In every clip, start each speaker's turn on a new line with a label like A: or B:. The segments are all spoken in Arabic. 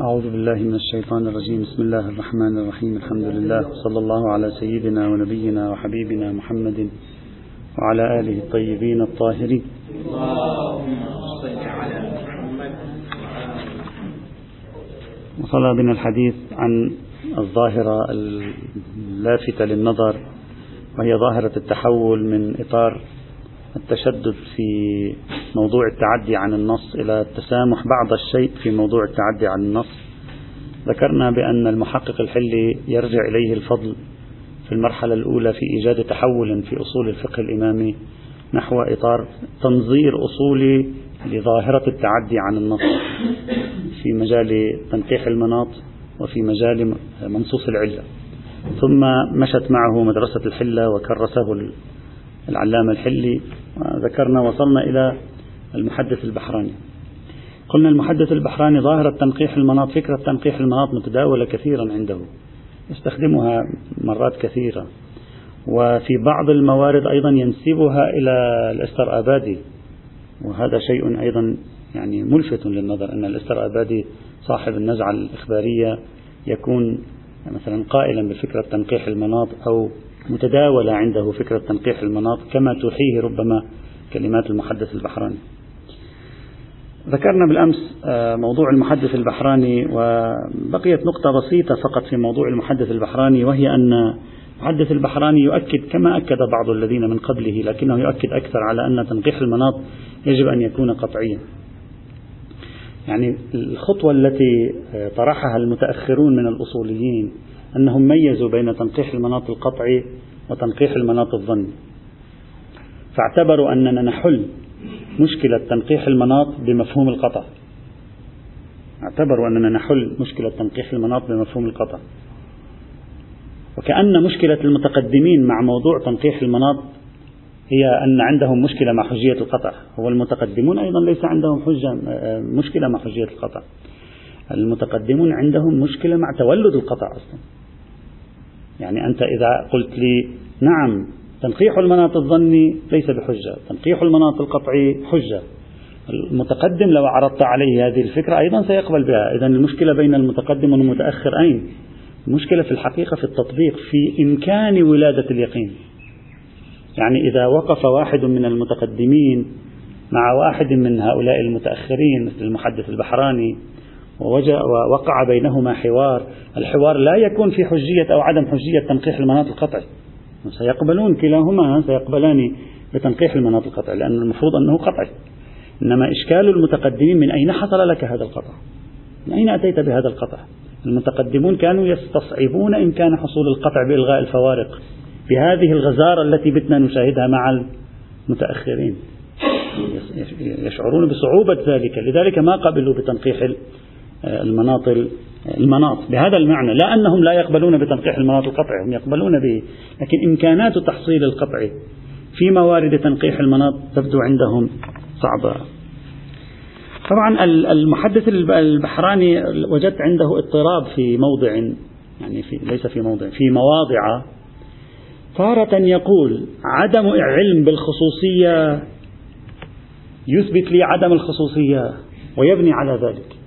A: أعوذ بالله من الشيطان الرجيم. بسم الله الرحمن الرحيم. الحمد لله. صلى الله على سيدنا ونبينا وحبيبنا محمد وعلى آله الطيبين الطاهرين. وصل بنا الحديث عن الظاهرة اللافتة للنظر وهي ظاهرة التحول من إطار التشدد في موضوع التعدي عن النص إلى التسامح بعض الشيء في موضوع التعدي عن النص. ذكرنا بأن المحقق الحلي يرجع إليه الفضل في المرحلة الأولى في إيجاد تحول في أصول الفقه الإمامي نحو إطار تنظير أصولي لظاهرة التعدي عن النص في مجال تنقيح المناط وفي مجال منصوص العلة. ثم مشت معه مدرسة الحلة وكرسه العلامة الحلي ذكرنا وصلنا إلى المحدث البحراني. قلنا المحدث البحراني ظاهرة تنقيح المناط فكرة تنقيح المناط متداولة كثيرا عنده يستخدمها مرات كثيرة وفي بعض الموارد أيضا ينسبها إلى الأستر آبادي وهذا شيء أيضا يعني ملفت للنظر أن الأستر آبادي صاحب النزعة الإخبارية يكون مثلا قائلا بفكرة تنقيح المناط أو متداولة عنده فكرة تنقيح المناط كما توحيه ربما كلمات المحدث البحراني. ذكرنا بالأمس آه، موضوع المحدث البحراني وبقيت نقطة بسيطة فقط في موضوع المحدث البحراني وهي أن المحدث البحراني يؤكد كما أكد بعض الذين من قبله لكنه يؤكد أكثر على أن تنقيح المناط يجب أن يكون قطعيا. يعني الخطوة التي آه، طرحها المتأخرون من الأصوليين أنهم ميزوا بين تنقيح المناط القطعي وتنقيح المناط الظني فاعتبروا أننا نحل مشكلة تنقيح المناط بمفهوم القطع. اعتبروا أننا نحل مشكلة تنقيح المناط بمفهوم القطع. وكأن مشكلة المتقدمين مع موضوع تنقيح المناط هي أن عندهم مشكلة مع حجية القطع. هو المتقدمون أيضا ليس عندهم حجة مشكلة مع حجية القطع. المتقدمون عندهم مشكلة مع تولد القطع أصلا. يعني أنت إذا قلت لي نعم تنقيح المناط الظني ليس بحجة تنقيح المناط القطعي حجة. المتقدم لو عرضت عليه هذه الفكرة أيضا سيقبل بها. إذا المشكلة بين المتقدم والمتأخر أين؟ المشكلة في الحقيقة في التطبيق في إمكان ولادة اليقين. يعني إذا وقف واحد من المتقدمين مع واحد من هؤلاء المتأخرين مثل المحدث البحراني ووقع بينهما حوار. الحوار لا يكون في حجية أو عدم حجية تنقيح المناط القطعي. سيقبلون كلاهما سيقبلان بتنقيح المناط القطعي لأن المفروض أنه قطعي. إنما إشكال المتقدمين من أين حصل لك هذا القطع؟ من أين أتيت بهذا القطع؟ المتقدمون كانوا يستصعبون إمكان حصول القطع بإلغاء الفوارق. بهذه الغزارة التي بتنا نشاهدها مع المتأخرين. يشعرون بصعوبة ذلك. لذلك ما قبلوا بتنقيح المناط المناط. بهذا المعنى لا أنهم لا يقبلون بتنقيح المناط القطعي هم يقبلون به لكن إمكانات تحصيل القطع في موارد تنقيح المناط تبدو عندهم صعبة. طبعا المحدث البحراني وجدت عنده اضطراب في موضع يعني في ليس في موضع في مواضع. تارة يقول عدم علم بالخصوصية يثبت لي عدم الخصوصية ويبني على ذلك.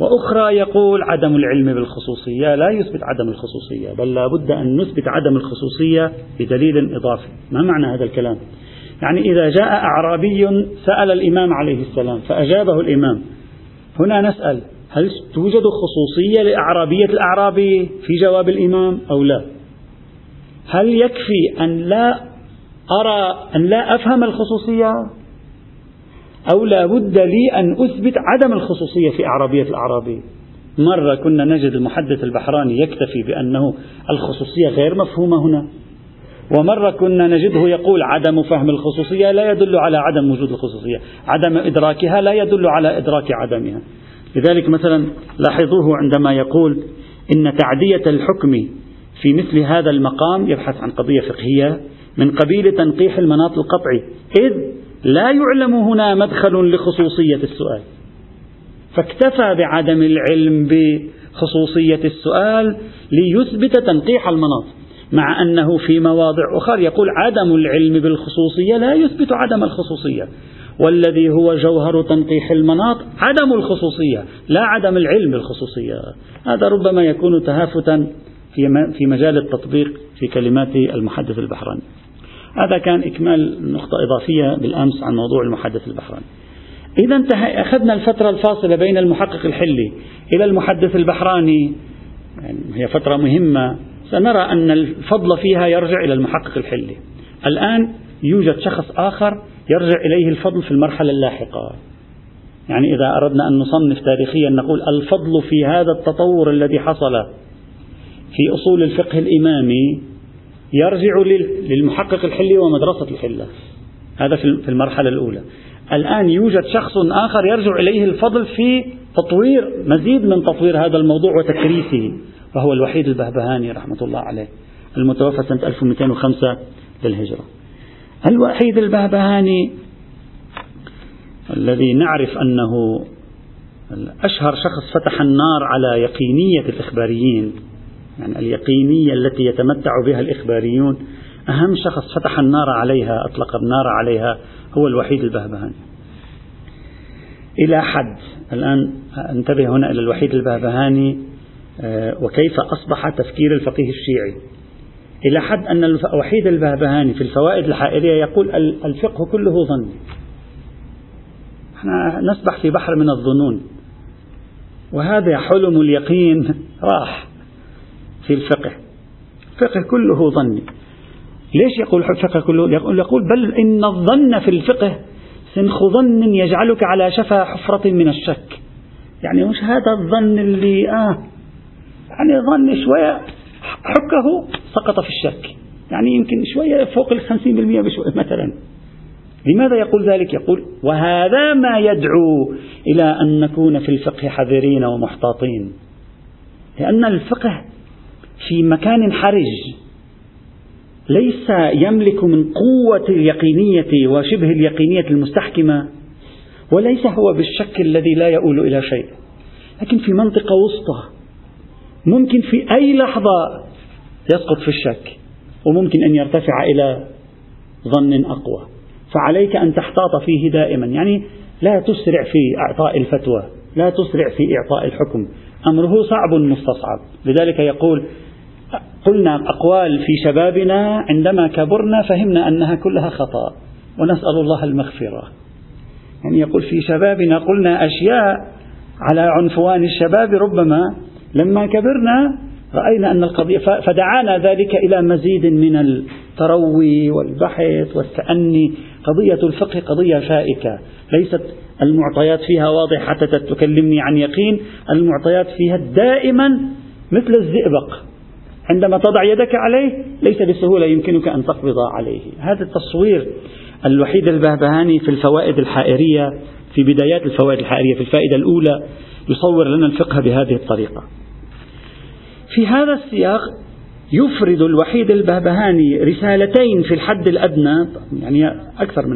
A: وأخرى يقول عدم العلم بالخصوصية لا يثبت عدم الخصوصية بل لا بد أن نثبت عدم الخصوصية بدليل إضافي. ما معنى هذا الكلام؟ يعني إذا جاء أعرابي سأل الإمام عليه السلام فأجابه الإمام. هنا نسأل هل توجد خصوصية لأعرابية الأعرابي في جواب الإمام أو لا؟ هل يكفي أن لا أرى أن لا أفهم الخصوصية؟ أو لا بد لي أن أثبت عدم الخصوصية في أعرابية الأعرابي. مرة كنا نجد المحدث البحراني يكتفي بأنه الخصوصية غير مفهومة هنا. ومرة كنا نجده يقول عدم فهم الخصوصية لا يدل على عدم وجود الخصوصية. عدم إدراكها لا يدل على إدراك عدمها. لذلك مثلا لاحظوه عندما يقول إن تعدية الحكم في مثل هذا المقام يبحث عن قضية فقهية من قبيل تنقيح المناط القطعي. إذ لا يعلم هنا مدخل لخصوصية السؤال. فاكتفى بعدم العلم بخصوصية السؤال ليثبت تنقيح المناط مع أنه في مواضع أخرى يقول عدم العلم بالخصوصية لا يثبت عدم الخصوصية. والذي هو جوهر تنقيح المناط عدم الخصوصية لا عدم العلم بالخصوصية. هذا ربما يكون تهافتا في مجال التطبيق في كلمات المحدث البحراني. هذا كان إكمال نقطة إضافية بالأمس عن موضوع المحدث البحراني. إذا أخذنا الفترة الفاصلة بين المحقق الحلي إلى المحدث البحراني. يعني هي فترة مهمة. سنرى أن الفضل فيها يرجع إلى المحقق الحلي. الآن يوجد شخص آخر يرجع إليه الفضل في المرحلة اللاحقة. يعني إذا أردنا أن نصنف تاريخيا نقول الفضل في هذا التطور الذي حصل في أصول الفقه الإمامي يرجع للمحقق الحلي ومدرسة الحلة. هذا في المرحلة الأولى. الآن يوجد شخص آخر يرجع إليه الفضل في تطوير مزيد من تطوير هذا الموضوع وتكريسه وهو الوحيد البهبهاني رحمة الله عليه المتوفى سنة 1205 للهجرة. الوحيد البهبهاني الذي نعرف أنه أشهر شخص فتح النار على يقينية الإخباريين يعني اليقينية التي يتمتع بها الإخباريون. أهم شخص فتح النار عليها أطلق النار عليها هو الوحيد البهبهاني. إلى حد. الآن أنتبه هنا إلى الوحيد البهبهاني آه، وكيف أصبح تفكير الفقيه الشيعي. إلى حد أن الوحيد البهبهاني في الفوائد الحائرية يقول الفقه كله ظن. إحنا نسبح في بحر من الظنون. وهذا حلم اليقين. راح. في الفقه. الفقه كله ظني. ليش يقول الفقه كله؟ يقول, يقول بل إن الظن في الفقه سنخ ظن يجعلك على شفا حفرة من الشك. يعني مش هذا الظن اللي آه يعني ظن شوية حكه سقط في الشك. يعني يمكن شوية فوق الخمسين بالمئة بشوية مثلا. لماذا يقول ذلك؟ يقول وهذا ما يدعو إلى أن نكون في الفقه حذرين ومحتاطين. لأن الفقه في مكان حرج ليس يملك من قوة اليقينية وشبه اليقينية المستحكمة وليس هو بالشك الذي لا يؤول إلى شيء. لكن في منطقة وسطى ممكن في أي لحظة يسقط في الشك وممكن أن يرتفع إلى ظن أقوى. فعليك أن تحتاط فيه دائما. يعني لا تسرع في إعطاء الفتوى لا تسرع في إعطاء الحكم. أمره صعب مستصعب. لذلك يقول قلنا أقوال في شبابنا عندما كبرنا فهمنا أنها كلها خطأ ونسأل الله المغفرة. يعني يقول في شبابنا قلنا أشياء على عنفوان الشباب ربما لما كبرنا رأينا أن القضية فدعانا ذلك إلى مزيد من التروي والبحث والتأني. قضية الفقه قضية شائكة ليست المعطيات فيها واضحة حتى تكلمني عن يقين المعطيات فيها دائما مثل الزئبق. عندما تضع يدك عليه ليس بسهولة يمكنك أن تقبض عليه. هذا التصوير الوحيد البهبهاني في الفوائد الحائرية في بدايات الفوائد الحائرية في الفائدة الأولى يصور لنا الفقه بهذه الطريقة. في هذا السياق يفرد الوحيد البهبهاني رسالتين في الحد الأدنى يعني أكثر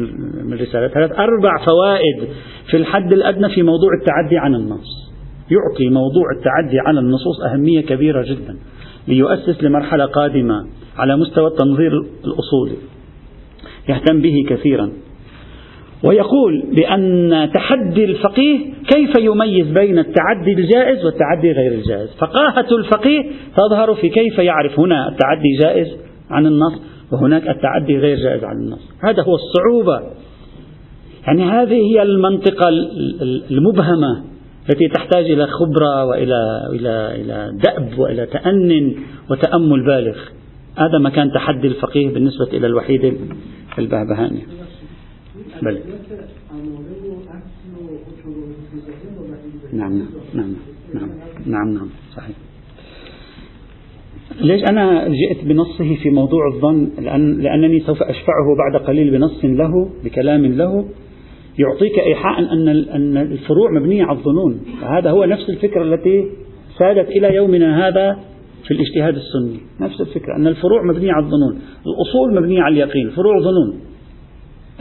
A: من رسالة ثلاث أربع فوائد في الحد الأدنى في موضوع التعدي عن النص. يعطي موضوع التعدي على النصوص أهمية كبيرة جدا ليؤسس لمرحلة قادمة على مستوى التنظير الأصولي. يهتم به كثيرا. ويقول بأن تحدي الفقيه كيف يميز بين التعدي الجائز والتعدي غير الجائز. فقاهة الفقيه تظهر في كيف يعرف هنا التعدي جائز عن النص وهناك التعدي غير جائز عن النص. هذا هو الصعوبة. يعني هذه هي المنطقة المبهمة التي تحتاج إلى خبرة وإلى إلى إلى دأب وإلى تأن وتأمل بالغ. هذا مكان تحدي الفقيه بالنسبة إلى الوحيد البهبهاني. بل. نعم نعم نعم نعم نعم صحيح. ليش أنا جئت بنصه في موضوع الظن؟ لأن لأنني سوف أشفعه بعد قليل بنص له بكلام له يعطيك إيحاء أن أن الفروع مبنية على الظنون. هذا هو نفس الفكرة التي سادت إلى يومنا هذا في الاجتهاد السني. نفس الفكرة أن الفروع مبنية على الظنون الأصول مبنية على اليقين الفروع ظنون.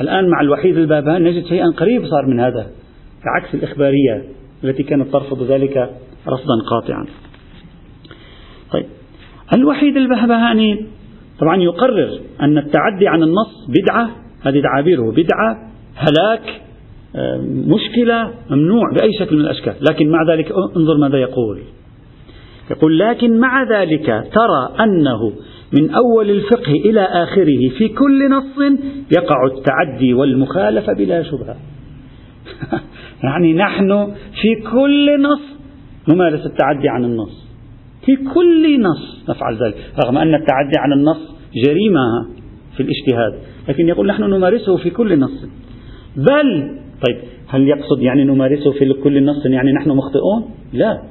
A: الآن مع الوحيد البابان نجد شيئا قريب صار من هذا كعكس الإخبارية التي كانت ترفض ذلك رفضا قاطعا. طيب. الوحيد البهبهاني طبعا يقرر أن التعدي عن النص بدعة هذه تعابيره بدعة هلاك مشكلة ممنوع بأي شكل من الأشكال. لكن مع ذلك انظر ماذا يقول. يقول لكن مع ذلك ترى أنه من أول الفقه إلى آخره في كل نص يقع التعدي والمخالفة بلا شبهة. يعني نحن في كل نص نمارس التعدي عن النص. في كل نص نفعل ذلك رغم أن التعدي عن النص جريمة في الاجتهاد لكن يقول نحن نمارسه في كل نص. بل طيب هل يقصد يعني نمارسه في كل نص يعني نحن مخطئون؟ لا.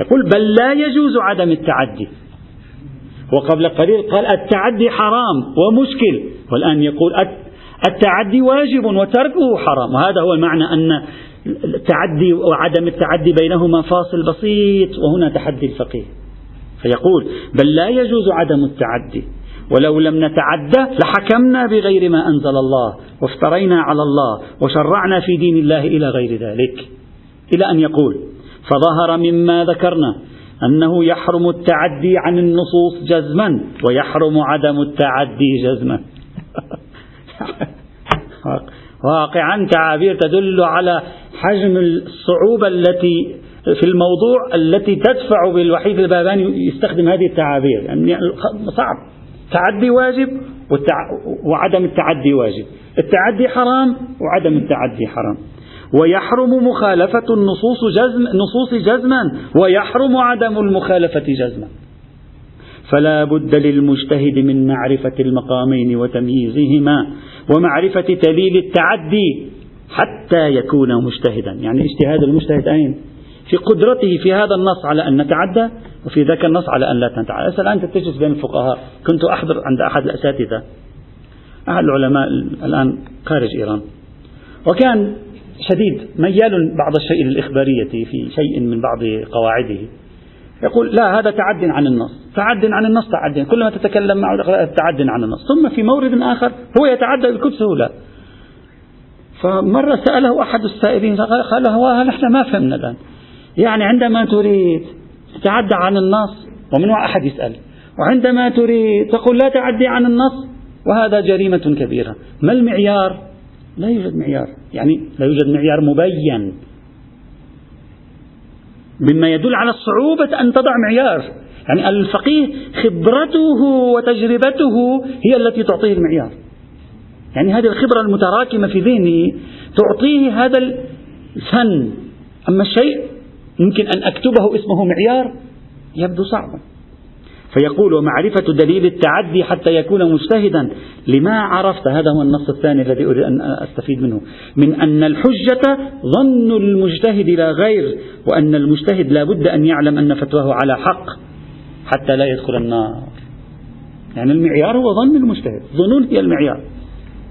A: يقول بل لا يجوز عدم التعدي. وقبل قليل قال التعدي حرام ومشكل والآن يقول التعدي واجب وتركه حرام وهذا هو المعنى أن التعدي وعدم التعدي بينهما فاصل بسيط وهنا تحدي الفقيه. فيقول بل لا يجوز عدم التعدي ولو لم نتعدى لحكمنا بغير ما أنزل الله وافترينا على الله وشرعنا في دين الله إلى غير ذلك. إلى أن يقول فظهر مما ذكرنا أنه يحرم التعدي عن النصوص جزما ويحرم عدم التعدي جزما. واقعا تعابير تدل على حجم الصعوبة التي في الموضوع التي تدفع بالوحيد الباباني يستخدم هذه التعابير. يعني صعب. تعدي واجب وعدم التعدي واجب. التعدي حرام وعدم التعدي حرام. ويحرم مخالفة النصوص جزم نصوص جزما ويحرم عدم المخالفة جزما. فلا بد للمجتهد من معرفة المقامين وتمييزهما ومعرفة دليل التعدي حتى يكون مجتهدا. يعني اجتهاد المجتهد أين؟ في قدرته في هذا النص على أن نتعدى وفي ذاك النص على أن لا نتعدى الآن تجلس بين الفقهاء. كنت أحضر عند أحد الأساتذة. أحد العلماء الآن خارج إيران. وكان شديد ميال بعض الشيء للإخبارية في شيء من بعض قواعده. يقول لا هذا تعد عن النص. تعد عن النص تعد. كلما تتكلم معه تعد عن النص. ثم في مورد آخر هو يتعدى بكل سهولة. فمرة سأله أحد السائلين قال له نحن ما فهمنا الآن. يعني عندما تريد تتعدى عن النص ومن أحد يسأل وعندما تريد تقول لا تعدي عن النص وهذا جريمة كبيرة. ما المعيار؟ لا يوجد معيار. يعني لا يوجد معيار مبين. مما يدل على صعوبة أن تضع معيار. يعني الفقيه خبرته وتجربته هي التي تعطيه المعيار. يعني هذه الخبرة المتراكمة في ذهنه تعطيه هذا الفن. أما الشيء يمكن أن أكتبه اسمه معيار يبدو صعبا. فيقول ومعرفة دليل التعدي حتى يكون مجتهدا. لما عرفت؟ هذا هو النص الثاني الذي أريد أن أستفيد منه. من أن الحجة ظن المجتهد لا غير وأن المجتهد لا بد أن يعلم أن فتواه على حق حتى لا يدخل النار. يعني المعيار هو ظن المجتهد. ظنون هي المعيار.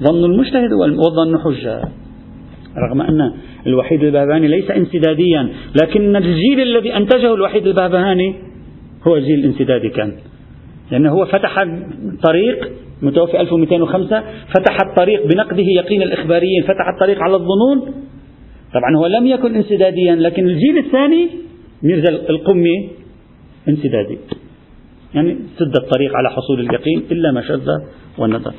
A: ظن المجتهد والظن حجة. رغم أن الوحيد الباباني ليس انسداديا لكن الجيل الذي أنتجه الوحيد الباباني هو الجيل الانسدادي كان. لأنه هو فتح طريق متوفي 1205 فتح الطريق بنقده يقين الإخباريين فتح الطريق على الظنون. طبعا هو لم يكن انسداديا لكن الجيل الثاني ميرزا القمي انسدادي. يعني سد الطريق على حصول اليقين إلا ما شذ ونظر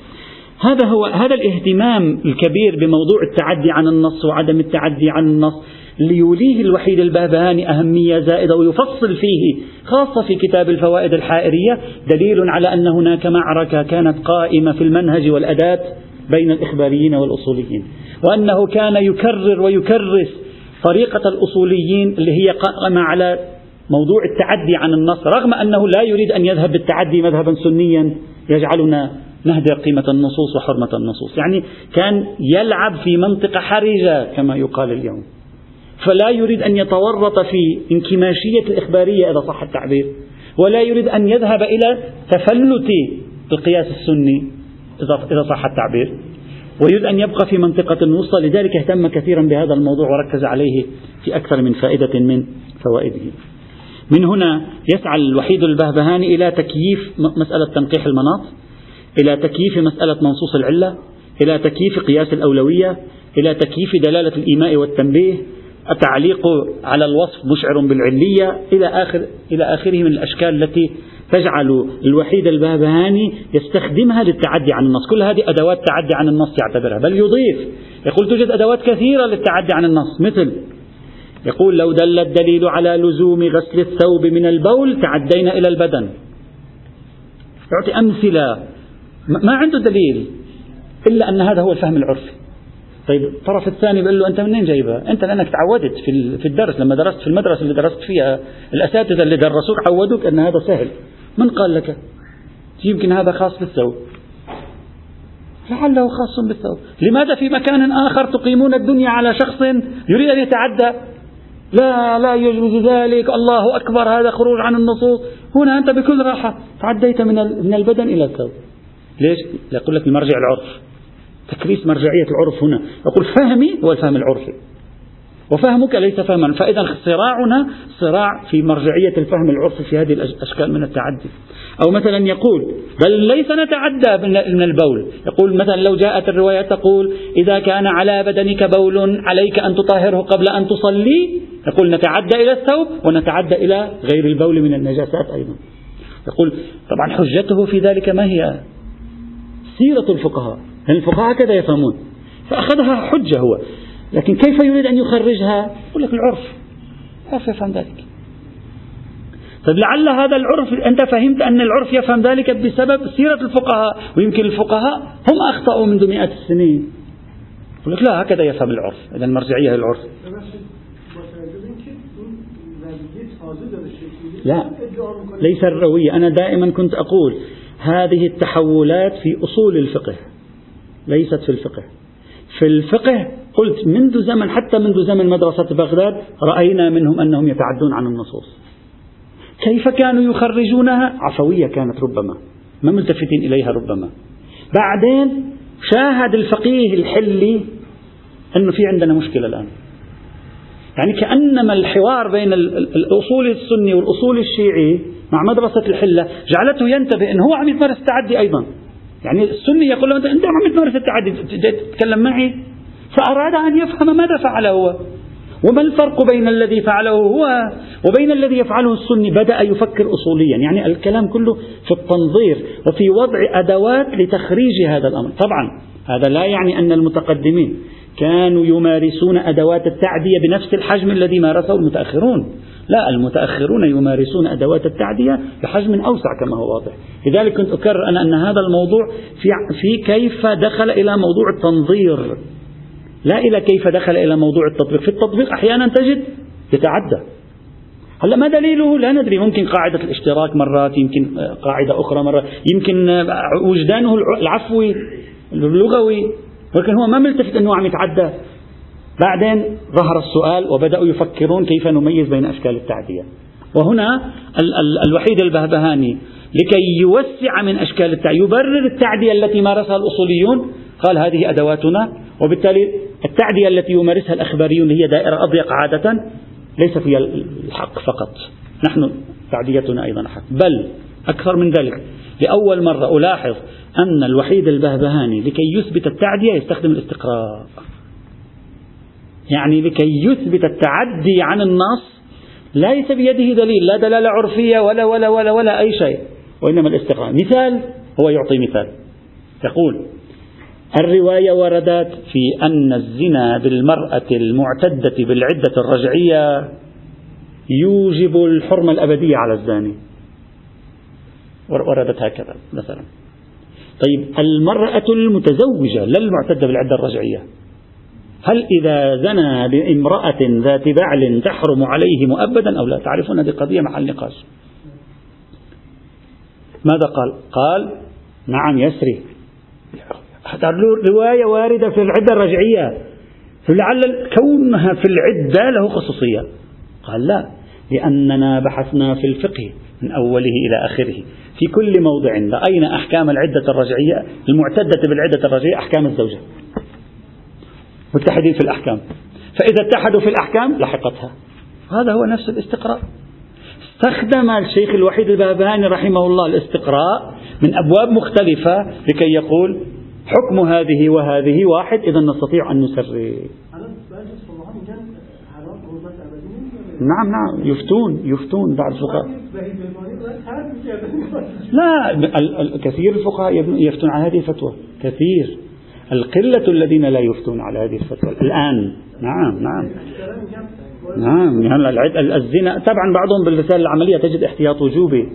A: هذا هو هذا الاهتمام الكبير بموضوع التعدي عن النص وعدم التعدي عن النص ليوليه الوحيد البهبهاني أهمية زائدة ويفصل فيه خاصة في كتاب الفوائد الحائرية دليل على أن هناك معركة كانت قائمة في المنهج والأداة بين الإخباريين والأصوليين وأنه كان يكرر ويكرس طريقة الأصوليين اللي هي قائمة على موضوع التعدي عن النص رغم أنه لا يريد أن يذهب بالتعدي مذهبا سنيا يجعلنا نهدر قيمة النصوص وحرمة النصوص. يعني كان يلعب في منطقة حرجة كما يقال اليوم. فلا يريد أن يتورط في انكماشية الإخبارية إذا صح التعبير. ولا يريد أن يذهب إلى تفلت القياس السني إذا صح التعبير. ويريد أن يبقى في منطقة وسطى. لذلك اهتم كثيرا بهذا الموضوع وركز عليه في أكثر من فائدة من فوائده. من هنا يسعى الوحيد البهبهاني إلى تكييف مسألة تنقيح المناط. إلى تكييف مسألة منصوص العلة إلى تكييف قياس الأولوية إلى تكييف دلالة الإيماء والتنبيه التعليق على الوصف مشعر بالعلية إلى آخر إلى آخره من الأشكال التي تجعل الوحيد البابهاني يستخدمها للتعدي عن النص. كل هذه أدوات تعدي عن النص يعتبرها بل يضيف. يقول توجد أدوات كثيرة للتعدي عن النص مثل يقول لو دل الدليل على لزوم غسل الثوب من البول تعدينا إلى البدن. يعطي أمثلة ما عنده دليل إلا أن هذا هو الفهم العرفي. طيب الطرف الثاني بيقول له أنت منين جايبها؟ أنت لأنك تعودت في في الدرس لما درست في المدرسة اللي درست فيها الأساتذة اللي درسوك عودوك أن هذا سهل. من قال لك؟ يمكن هذا خاص بالثوب. لعله خاص بالثوب. لماذا في مكان آخر تقيمون الدنيا على شخص يريد أن يتعدى؟ لا لا يجوز ذلك. الله أكبر هذا خروج عن النصوص. هنا أنت بكل راحة تعديت من من البدن إلى الثوب. ليش؟ يقول لك المرجع العرف. تكريس مرجعية العرف هنا. يقول فهمي هو الفهم العرفي. وفهمك ليس فهما. فإذا صراعنا صراع في مرجعية الفهم العرفي في هذه الأشكال من التعدي. أو مثلا يقول بل ليس نتعدى من البول. يقول مثلا لو جاءت الرواية تقول إذا كان على بدنك بول عليك أن تطهره قبل أن تصلي. يقول نتعدى إلى الثوب ونتعدى إلى غير البول من النجاسات أيضا. يقول طبعا حجته في ذلك ما هي؟ سيرة الفقهاء. يعني الفقهاء هكذا يفهمون. فأخذها حجة هو. لكن كيف يريد أن يخرجها؟ يقول لك العرف. العرف يفهم ذلك. طيب لعل هذا العرف أنت فهمت أن العرف يفهم ذلك بسبب سيرة الفقهاء. ويمكن الفقهاء هم أخطأوا منذ مئات السنين. يقول لك لا هكذا يفهم العرف. إذا المرجعية العرف لا ليس الروية أنا دائما كنت أقول هذه التحولات في أصول الفقه ليست في الفقه. في الفقه قلت منذ زمن حتى منذ زمن مدرسة بغداد رأينا منهم أنهم يتعدون عن النصوص. كيف كانوا يخرجونها؟ عفوية كانت ربما ما ملتفتين إليها ربما. بعدين شاهد الفقيه الحلي أنه في عندنا مشكلة الآن. يعني كأنما الحوار بين الأصول السني والأصول الشيعي مع مدرسة الحلة جعلته ينتبه أنه هو عم يمارس التعدي أيضا. يعني السني يقول له أنت عم تمارس التعدي تتكلم معي؟ فأراد أن يفهم ماذا فعل هو. وما الفرق بين الذي فعله هو وبين الذي يفعله السني؟ بدأ يفكر أصوليا. يعني الكلام كله في التنظير وفي وضع أدوات لتخريج هذا الأمر. طبعا هذا لا يعني أن المتقدمين كانوا يمارسون أدوات التعدية بنفس الحجم الذي مارسه المتأخرون. لا المتأخرون يمارسون أدوات التعدية بحجم أوسع كما هو واضح. لذلك كنت أكرر أنا أن هذا الموضوع في, في كيف دخل إلى موضوع التنظير. لا إلى كيف دخل إلى موضوع التطبيق. في التطبيق أحيانا تجد يتعدى. هلا ما دليله؟ لا ندري. ممكن قاعدة الاشتراك مرات يمكن قاعدة أخرى مرة يمكن وجدانه العفوي اللغوي. ولكن هو ما ملتفت أنه عم يتعدى. بعدين ظهر السؤال وبدأوا يفكرون كيف نميز بين أشكال التعدية. وهنا ال ال الوحيد البهبهاني لكي يوسع من أشكال التعدية يبرر التعدية التي مارسها الأصوليون. قال هذه أدواتنا. وبالتالي التعدية التي يمارسها الأخباريون هي دائرة أضيق عادة ليس فيها الحق فقط. نحن تعديتنا أيضا حق. بل أكثر من ذلك لأول مرة ألاحظ أن الوحيد البهبهاني لكي يثبت التعدية يستخدم الاستقراء. يعني لكي يثبت التعدي عن النص ليس بيده دليل لا دلالة عرفية ولا ولا ولا ولا أي شيء وإنما الاستقراء. مثال هو يعطي مثال. يقول الرواية وردت في أن الزنا بالمرأة المعتدة بالعدة الرجعية يوجب الحرمة الأبدية على الزاني. وردت هكذا مثلا. طيب المرأة المتزوجة لا المعتدة بالعدة الرجعية. هل إذا زنى بامرأة ذات بعل تحرم عليه مؤبدا؟ أو لا تعرفون هذه قضية محل نقاش. ماذا قال؟ قال نعم يسري. رواية واردة في العدة الرجعية. فلعل كونها في العدة له خصوصية. قال لا لأننا بحثنا في الفقه. من أوله إلى آخره. في كل موضع رأينا أحكام العدة الرجعية المعتدة بالعدة الرجعية أحكام الزوجة. متحدين في الأحكام. فإذا اتحدوا في الأحكام لحقتها. هذا هو نفس الاستقراء. استخدم الشيخ الوحيد الباباني رحمه الله الاستقراء من أبواب مختلفة لكي يقول حكم هذه وهذه واحد إذا نستطيع أن نسري نعم نعم. يفتون يفتون بعض الفقهاء. لا كثير الفقهاء يفتون على هذه الفتوى. كثير. القلة الذين لا يفتون على هذه الفتوى. الآن. نعم نعم. نعم. يعني الزنا. طبعا بعضهم بالرسالة العملية تجد احتياط وجوبي.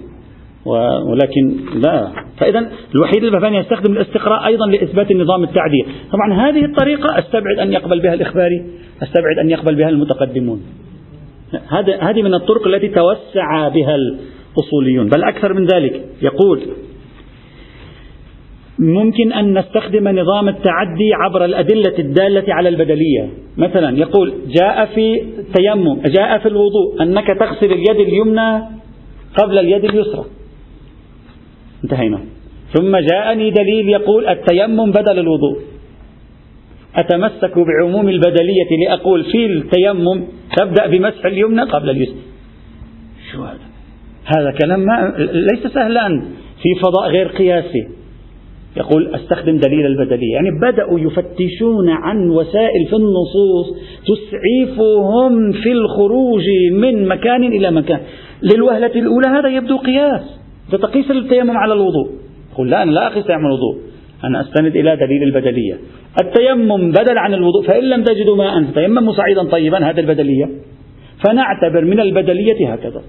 A: ولكن لا. فإذا الوحيد البهباني يستخدم الاستقراء أيضا لإثبات النظام التعدية طبعا هذه الطريقة أستبعد أن يقبل بها الإخباري أستبعد أن يقبل بها المتقدمون. هذه من الطرق التي توسع بها الأصوليون. بل أكثر من ذلك. يقول ممكن أن نستخدم نظام التعدي عبر الأدلة الدالة على البدلية. مثلا يقول جاء في التيمم جاء في الوضوء أنك تغسل اليد اليمنى قبل اليد اليسرى. انتهينا. ثم جاءني دليل يقول التيمم بدل الوضوء. أتمسك بعموم البدلية لأقول في التيمم تبدأ بمسح اليمنى قبل اليسرى. شو هذا؟ هذا كلام ما ليس سهلا في فضاء غير قياسي. يقول أستخدم دليل البدلية. يعني بدأوا يفتشون عن وسائل في النصوص تسعفهم في الخروج من مكان إلى مكان. للوهلة الأولى هذا يبدو قياس. تقيس التيمم على الوضوء. يقول لا أنا لا أقيس على الوضوء. أنا أستند إلى دليل البدلية. التيمم بدل عن الوضوء فإن لم تجدوا ماء فتيمموا صعيدا طيبا هذه البدلية. فنعتبر من البدلية هكذا.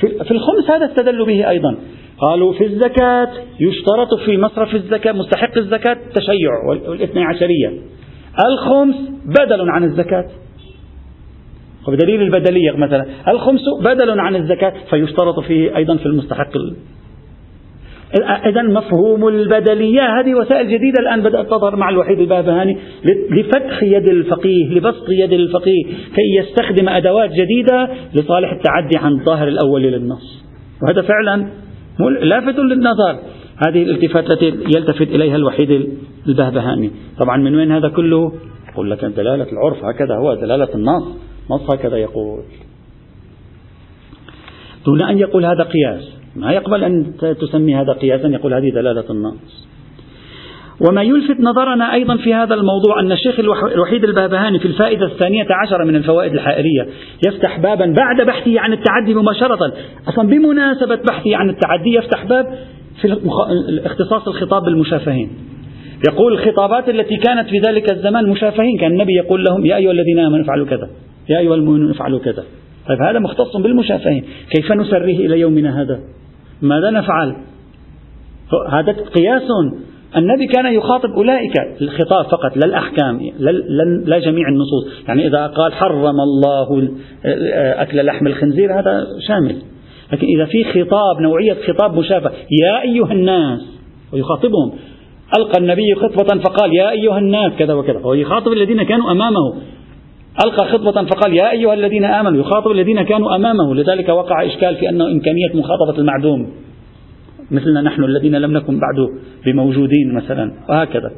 A: في الخمس هذا استدلوا به أيضا. قالوا في الزكاة يشترط في مصرف الزكاة مستحق الزكاة التشيع والاثنى عشرية. الخمس بدل عن الزكاة. وبدليل البدلية مثلا الخمس بدل عن الزكاة فيشترط فيه أيضا في المستحق إذا مفهوم البدلية. هذه وسائل جديدة الآن بدأت تظهر مع الوحيد البابهاني لفتح يد الفقيه لبسط يد الفقيه كي يستخدم أدوات جديدة لصالح التعدي عن الظاهر الأول للنص. وهذا فعلا لافت للنظر. هذه الالتفات التي يلتفت إليها الوحيد البهبهاني طبعا من وين هذا كله؟ يقول لك دلالة العرف هكذا هو دلالة النص. نص هكذا يقول. دون أن يقول هذا قياس ما يقبل أن تسمي هذا قياسا يقول هذه دلالة النص وما يلفت نظرنا أيضا في هذا الموضوع أن الشيخ الوحيد البابهاني في الفائدة الثانية عشرة من الفوائد الحائرية يفتح بابا بعد بحثه عن التعدي مباشرة. أصلا بمناسبة بحثه عن التعدي يفتح باب في اختصاص الخطاب بالمشافهين. يقول الخطابات التي كانت في ذلك الزمان مشافهين كان النبي يقول لهم يا أيها الذين آمنوا افعلوا كذا يا أيها المؤمنون افعلوا كذا. طيب هذا مختص بالمشافهين. كيف نسريه إلى يومنا هذا؟ ماذا نفعل؟ هذا قياس. النبي كان يخاطب أولئك الخطاب فقط لا الأحكام لا جميع النصوص. يعني إذا قال حرم الله أكل لحم الخنزير هذا شامل. لكن إذا في خطاب نوعية خطاب مشابه يا أيها الناس ويخاطبهم ألقى النبي خطبة فقال يا أيها الناس كذا وكذا. هو يخاطب الذين كانوا أمامه. ألقى خطبة فقال يا أيها الذين آمنوا يخاطب الذين كانوا أمامه. لذلك وقع إشكال في أنه إمكانية مخاطبة المعدوم. مثلنا نحن الذين لم نكن بعد بموجودين مثلا وهكذا.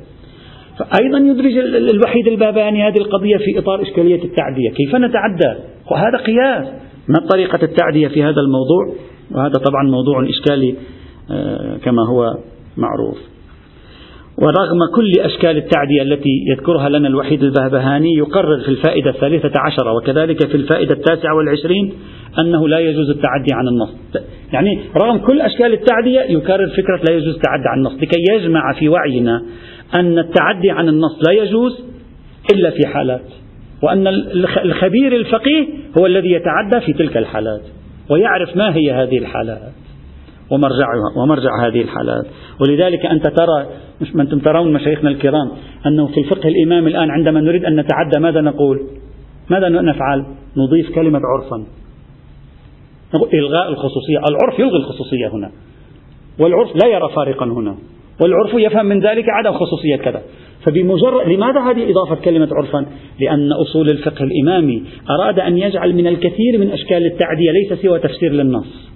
A: فأيضا يدرج الوحيد الباباني هذه القضية في إطار إشكالية التعدية. كيف نتعدى؟ وهذا قياس. ما طريقة التعدية في هذا الموضوع؟ وهذا طبعا موضوع إشكالي آه، كما هو معروف. ورغم كل أشكال التعدية التي يذكرها لنا الوحيد البهبهاني يقرر في الفائدة الثالثة عشرة وكذلك في الفائدة التاسعة والعشرين أنه لا يجوز التعدي عن النص يعني رغم كل أشكال التعدية يكرر فكرة لا يجوز التعدي عن النص لكي يجمع في وعينا أن التعدي عن النص لا يجوز إلا في حالات وأن الخبير الفقيه هو الذي يتعدى في تلك الحالات ويعرف ما هي هذه الحالات. ومرجعها ومرجع هذه الحالات. ولذلك أنت ترى ما أنتم ترون مشايخنا الكرام أنه في الفقه الإمامي الآن عندما نريد أن نتعدى ماذا نقول؟ ماذا نفعل؟ نضيف كلمة عرفا. إلغاء الخصوصية. العرف يلغي الخصوصية هنا. والعرف لا يرى فارقا هنا. والعرف يفهم من ذلك عدم خصوصية كذا. فبمجرد لماذا هذه إضافة كلمة عرفا؟ لأن أصول الفقه الإمامي أراد أن يجعل من الكثير من أشكال التعدية ليس سوى تفسير للنص.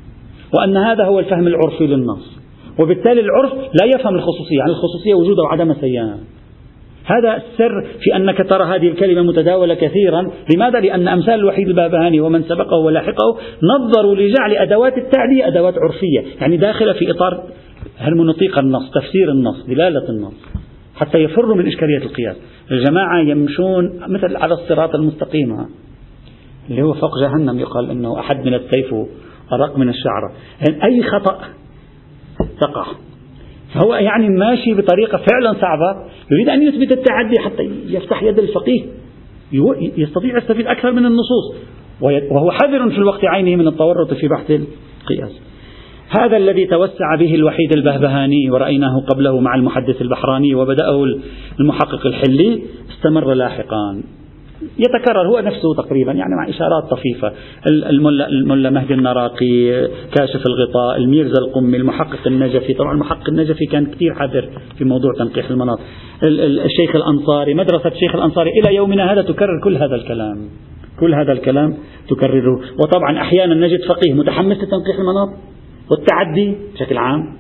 A: وأن هذا هو الفهم العرفي للنص. وبالتالي العرف لا يفهم الخصوصية يعني الخصوصية وجود وعدم سيان. هذا السر في أنك ترى هذه الكلمة متداولة كثيرا. لماذا؟ لأن أمثال الوحيد البابهاني ومن سبقه ولاحقه نظروا لجعل أدوات التعدية أدوات عرفية يعني داخلة في إطار هرمونوطيق النص تفسير النص دلالة النص حتى يفروا من إشكالية القياس. الجماعة يمشون مثل على الصراط المستقيم. اللي هو فوق جهنم يقال أنه أحد من السيف أرق من الشعرة. يعني أي خطأ تقع. فهو يعني ماشي بطريقة فعلا صعبة يريد أن يثبت التعدي حتى يفتح يد الفقيه. يستطيع يستفيد أكثر من النصوص. وهو حذر في الوقت عينه من التورط في بحث القياس. هذا الذي توسع به الوحيد البهبهاني ورأيناه قبله مع المحدث البحراني وبدأه المحقق الحلي استمر لاحقا. يتكرر هو نفسه تقريبا يعني مع إشارات طفيفة. الملا, الملا مهدي النراقي كاشف الغطاء الميرزا القمي المحقق النجفي. طبعا المحقق النجفي كان كثير حذر في موضوع تنقيح المناط الشيخ الأنصاري مدرسة الشيخ الأنصاري إلى يومنا هذا تكرر كل هذا الكلام. كل هذا الكلام تكرره. وطبعا أحيانا نجد فقيه متحمس لتنقيح المناط والتعدي بشكل عام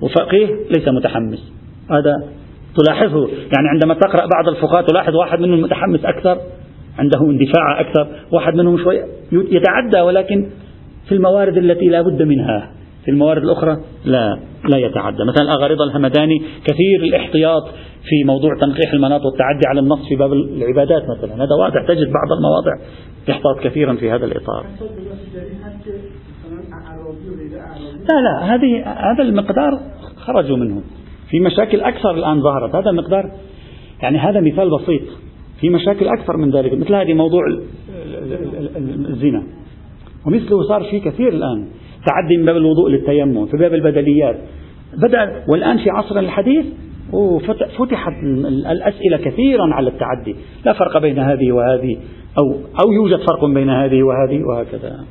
A: وفقيه ليس متحمس. هذا تلاحظه. يعني عندما تقرأ بعض الفقهاء تلاحظ واحد منهم متحمس أكثر عنده اندفاع أكثر واحد منهم شوي يتعدى ولكن في الموارد التي لا بد منها. في الموارد الأخرى لا لا يتعدى. مثلا الأغارضة الهمداني كثير الاحتياط في موضوع تنقيح المناط والتعدي على النص في باب العبادات مثلا. هذا واضح تجد بعض المواضع يحتاط كثيرا في هذا الإطار. لا لا هذه هذا المقدار خرجوا منه. في مشاكل أكثر الآن ظهرت. هذا مقدار يعني هذا مثال بسيط. في مشاكل أكثر من ذلك مثل هذه موضوع الزنا. ومثله صار في كثير الآن. تعدي من باب الوضوء للتيمم في باب البدليات. بدأ والآن في عصرنا الحديث فتحت الأسئلة كثيرا على التعدي. لا فرق بين هذه وهذه أو, أو يوجد فرق بين هذه وهذه وهكذا.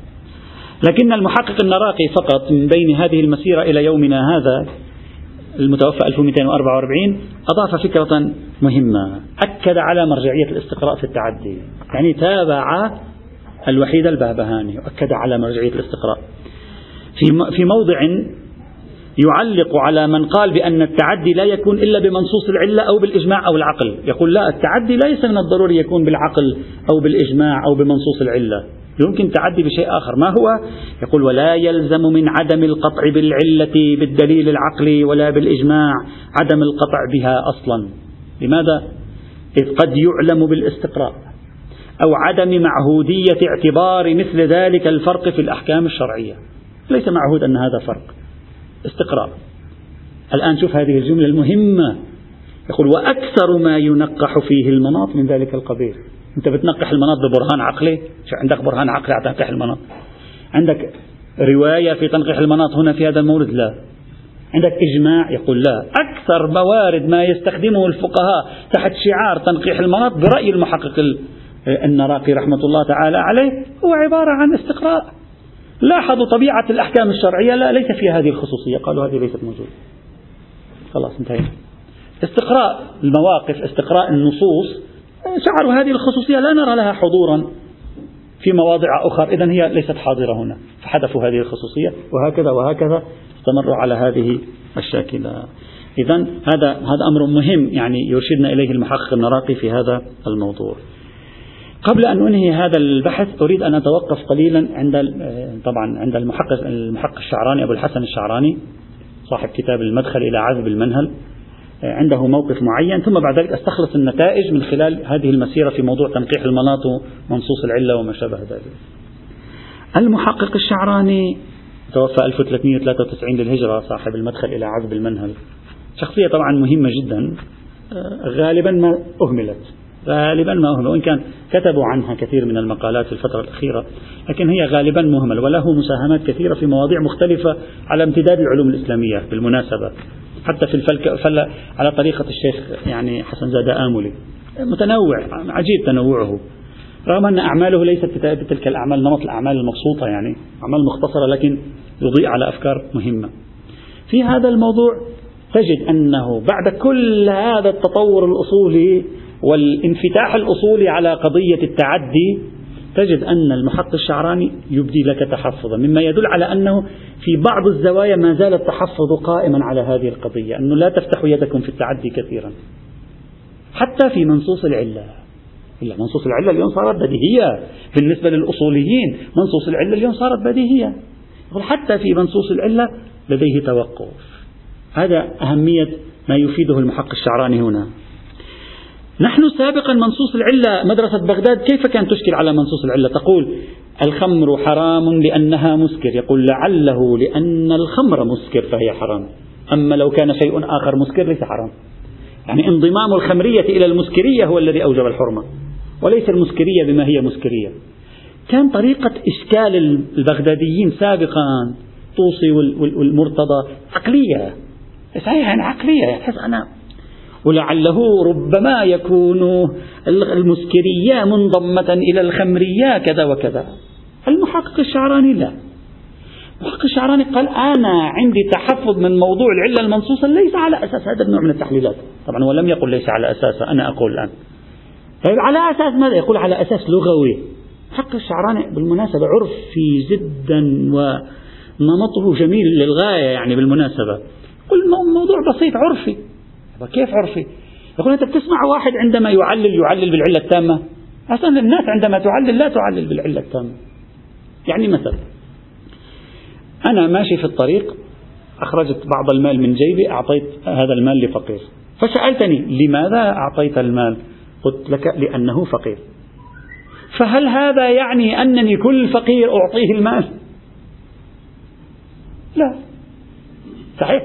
A: لكن المحقق النراقي فقط من بين هذه المسيرة إلى يومنا هذا المتوفى 1244 أضاف فكرة مهمة. أكد على مرجعية الاستقراء في التعدي. يعني تابع الوحيد البهبهاني. وأكد على مرجعية الاستقراء. في في موضع يعلق على من قال بأن التعدي لا يكون إلا بمنصوص العلة أو بالإجماع أو العقل. يقول لا التعدي ليس من الضروري يكون بالعقل أو بالإجماع أو بمنصوص العلة. يمكن تعدي بشيء آخر. ما هو؟ يقول ولا يلزم من عدم القطع بالعلة بالدليل العقلي ولا بالإجماع عدم القطع بها أصلا. لماذا؟ إذ قد يعلم بالاستقراء. أو عدم معهودية اعتبار مثل ذلك الفرق في الأحكام الشرعية. ليس معهود أن هذا فرق. استقراء. الآن شوف هذه الجملة المهمة. يقول وأكثر ما ينقح فيه المناط من ذلك القبيل أنت بتنقح المناط ببرهان عقلي؟ شو عندك برهان عقلي على تنقيح المناط عندك رواية في تنقيح المناط هنا في هذا المورد؟ لا. عندك إجماع يقول لا. أكثر موارد ما يستخدمه الفقهاء تحت شعار تنقيح المناط برأي المحقق النراقي رحمة الله تعالى عليه هو عبارة عن استقراء. لاحظوا طبيعة الأحكام الشرعية لا ليس فيها هذه الخصوصية. قالوا هذه ليست موجودة. خلاص انتهينا. استقراء المواقف استقراء النصوص شعروا هذه الخصوصية لا نرى لها حضورا في مواضع أخرى إذا هي ليست حاضرة هنا. فحذفوا هذه الخصوصية وهكذا وهكذا استمروا على هذه الشاكلة. إذا هذا هذا أمر مهم يعني يرشدنا إليه المحقق النراقي في هذا الموضوع. قبل أن أنهي هذا البحث أريد أن أتوقف قليلا عند طبعا عند المحقق المحقق الشعراني أبو الحسن الشعراني صاحب كتاب المدخل إلى عذب المنهل. عنده موقف معين ثم بعد ذلك استخلص النتائج من خلال هذه المسيرة في موضوع تنقيح المناط ومنصوص العلة وما شابه ذلك. المحقق الشعراني توفى 1393 للهجرة صاحب المدخل إلى عذب المنهل. شخصية طبعا مهمة جدا. غالبا ما أهملت. غالبا ما أهمل وإن كان كتبوا عنها كثير من المقالات في الفترة الأخيرة لكن هي غالبا مهمل وله مساهمات كثيرة في مواضيع مختلفة على امتداد العلوم الإسلامية بالمناسبة. حتى في الفلك فل على طريقة الشيخ يعني حسن زاد آملي متنوع عجيب تنوعه. رغم أن أعماله ليست بتلك الأعمال نمط الأعمال المبسوطة يعني أعمال مختصرة لكن يضيء على أفكار مهمة. في هذا الموضوع تجد أنه بعد كل هذا التطور الأصولي والانفتاح الأصولي على قضية التعدي تجد أن المحقق الشعراني يبدي لك تحفظا مما يدل على أنه في بعض الزوايا ما زال التحفظ قائما على هذه القضية أنه لا تفتحوا يدكم في التعدي كثيرا. حتى في منصوص العلة إلا منصوص العلة اليوم صارت بديهية بالنسبة للأصوليين منصوص العلة اليوم صارت بديهية. حتى في منصوص العلة لديه توقف. هذا أهمية ما يفيده المحقق الشعراني هنا. نحن سابقا منصوص العلة مدرسة بغداد كيف كانت تشكل على منصوص العلة؟ تقول الخمر حرام لأنها مسكر يقول لعله لأن الخمر مسكر فهي حرام. أما لو كان شيء آخر مسكر ليس حرام. يعني انضمام الخمرية إلى المسكرية هو الذي أوجب الحرمة وليس المسكرية بما هي مسكرية. كان طريقة إشكال البغداديين سابقا طوسي والمرتضى عقلية. صحيح يعني عقلية. يحس أنا ولعله ربما يكون المسكرية منضمة إلى الخمرية كذا وكذا. المحقق الشعراني لا. المحقق الشعراني قال أنا عندي تحفظ من موضوع العلة المنصوصة ليس على أساس هذا النوع من التحليلات. طبعا هو لم يقل ليس على أساس أنا أقول الآن. طيب على أساس ماذا؟ يقول على أساس لغوي. حق الشعراني بالمناسبة عرفي جدا ونمطه جميل للغاية يعني بالمناسبة. كل موضوع بسيط عرفي. كيف عرفي؟ يقول أنت بتسمع واحد عندما يعلل يعلل بالعلة التامة؟ أصلا الناس عندما تعلل لا تعلل بالعلة التامة. يعني مثلا أنا ماشي في الطريق أخرجت بعض المال من جيبي أعطيت هذا المال لفقير. فسألتني لماذا أعطيت المال؟ قلت لك لأنه فقير. فهل هذا يعني أنني كل فقير أعطيه المال؟ لا. صحيح؟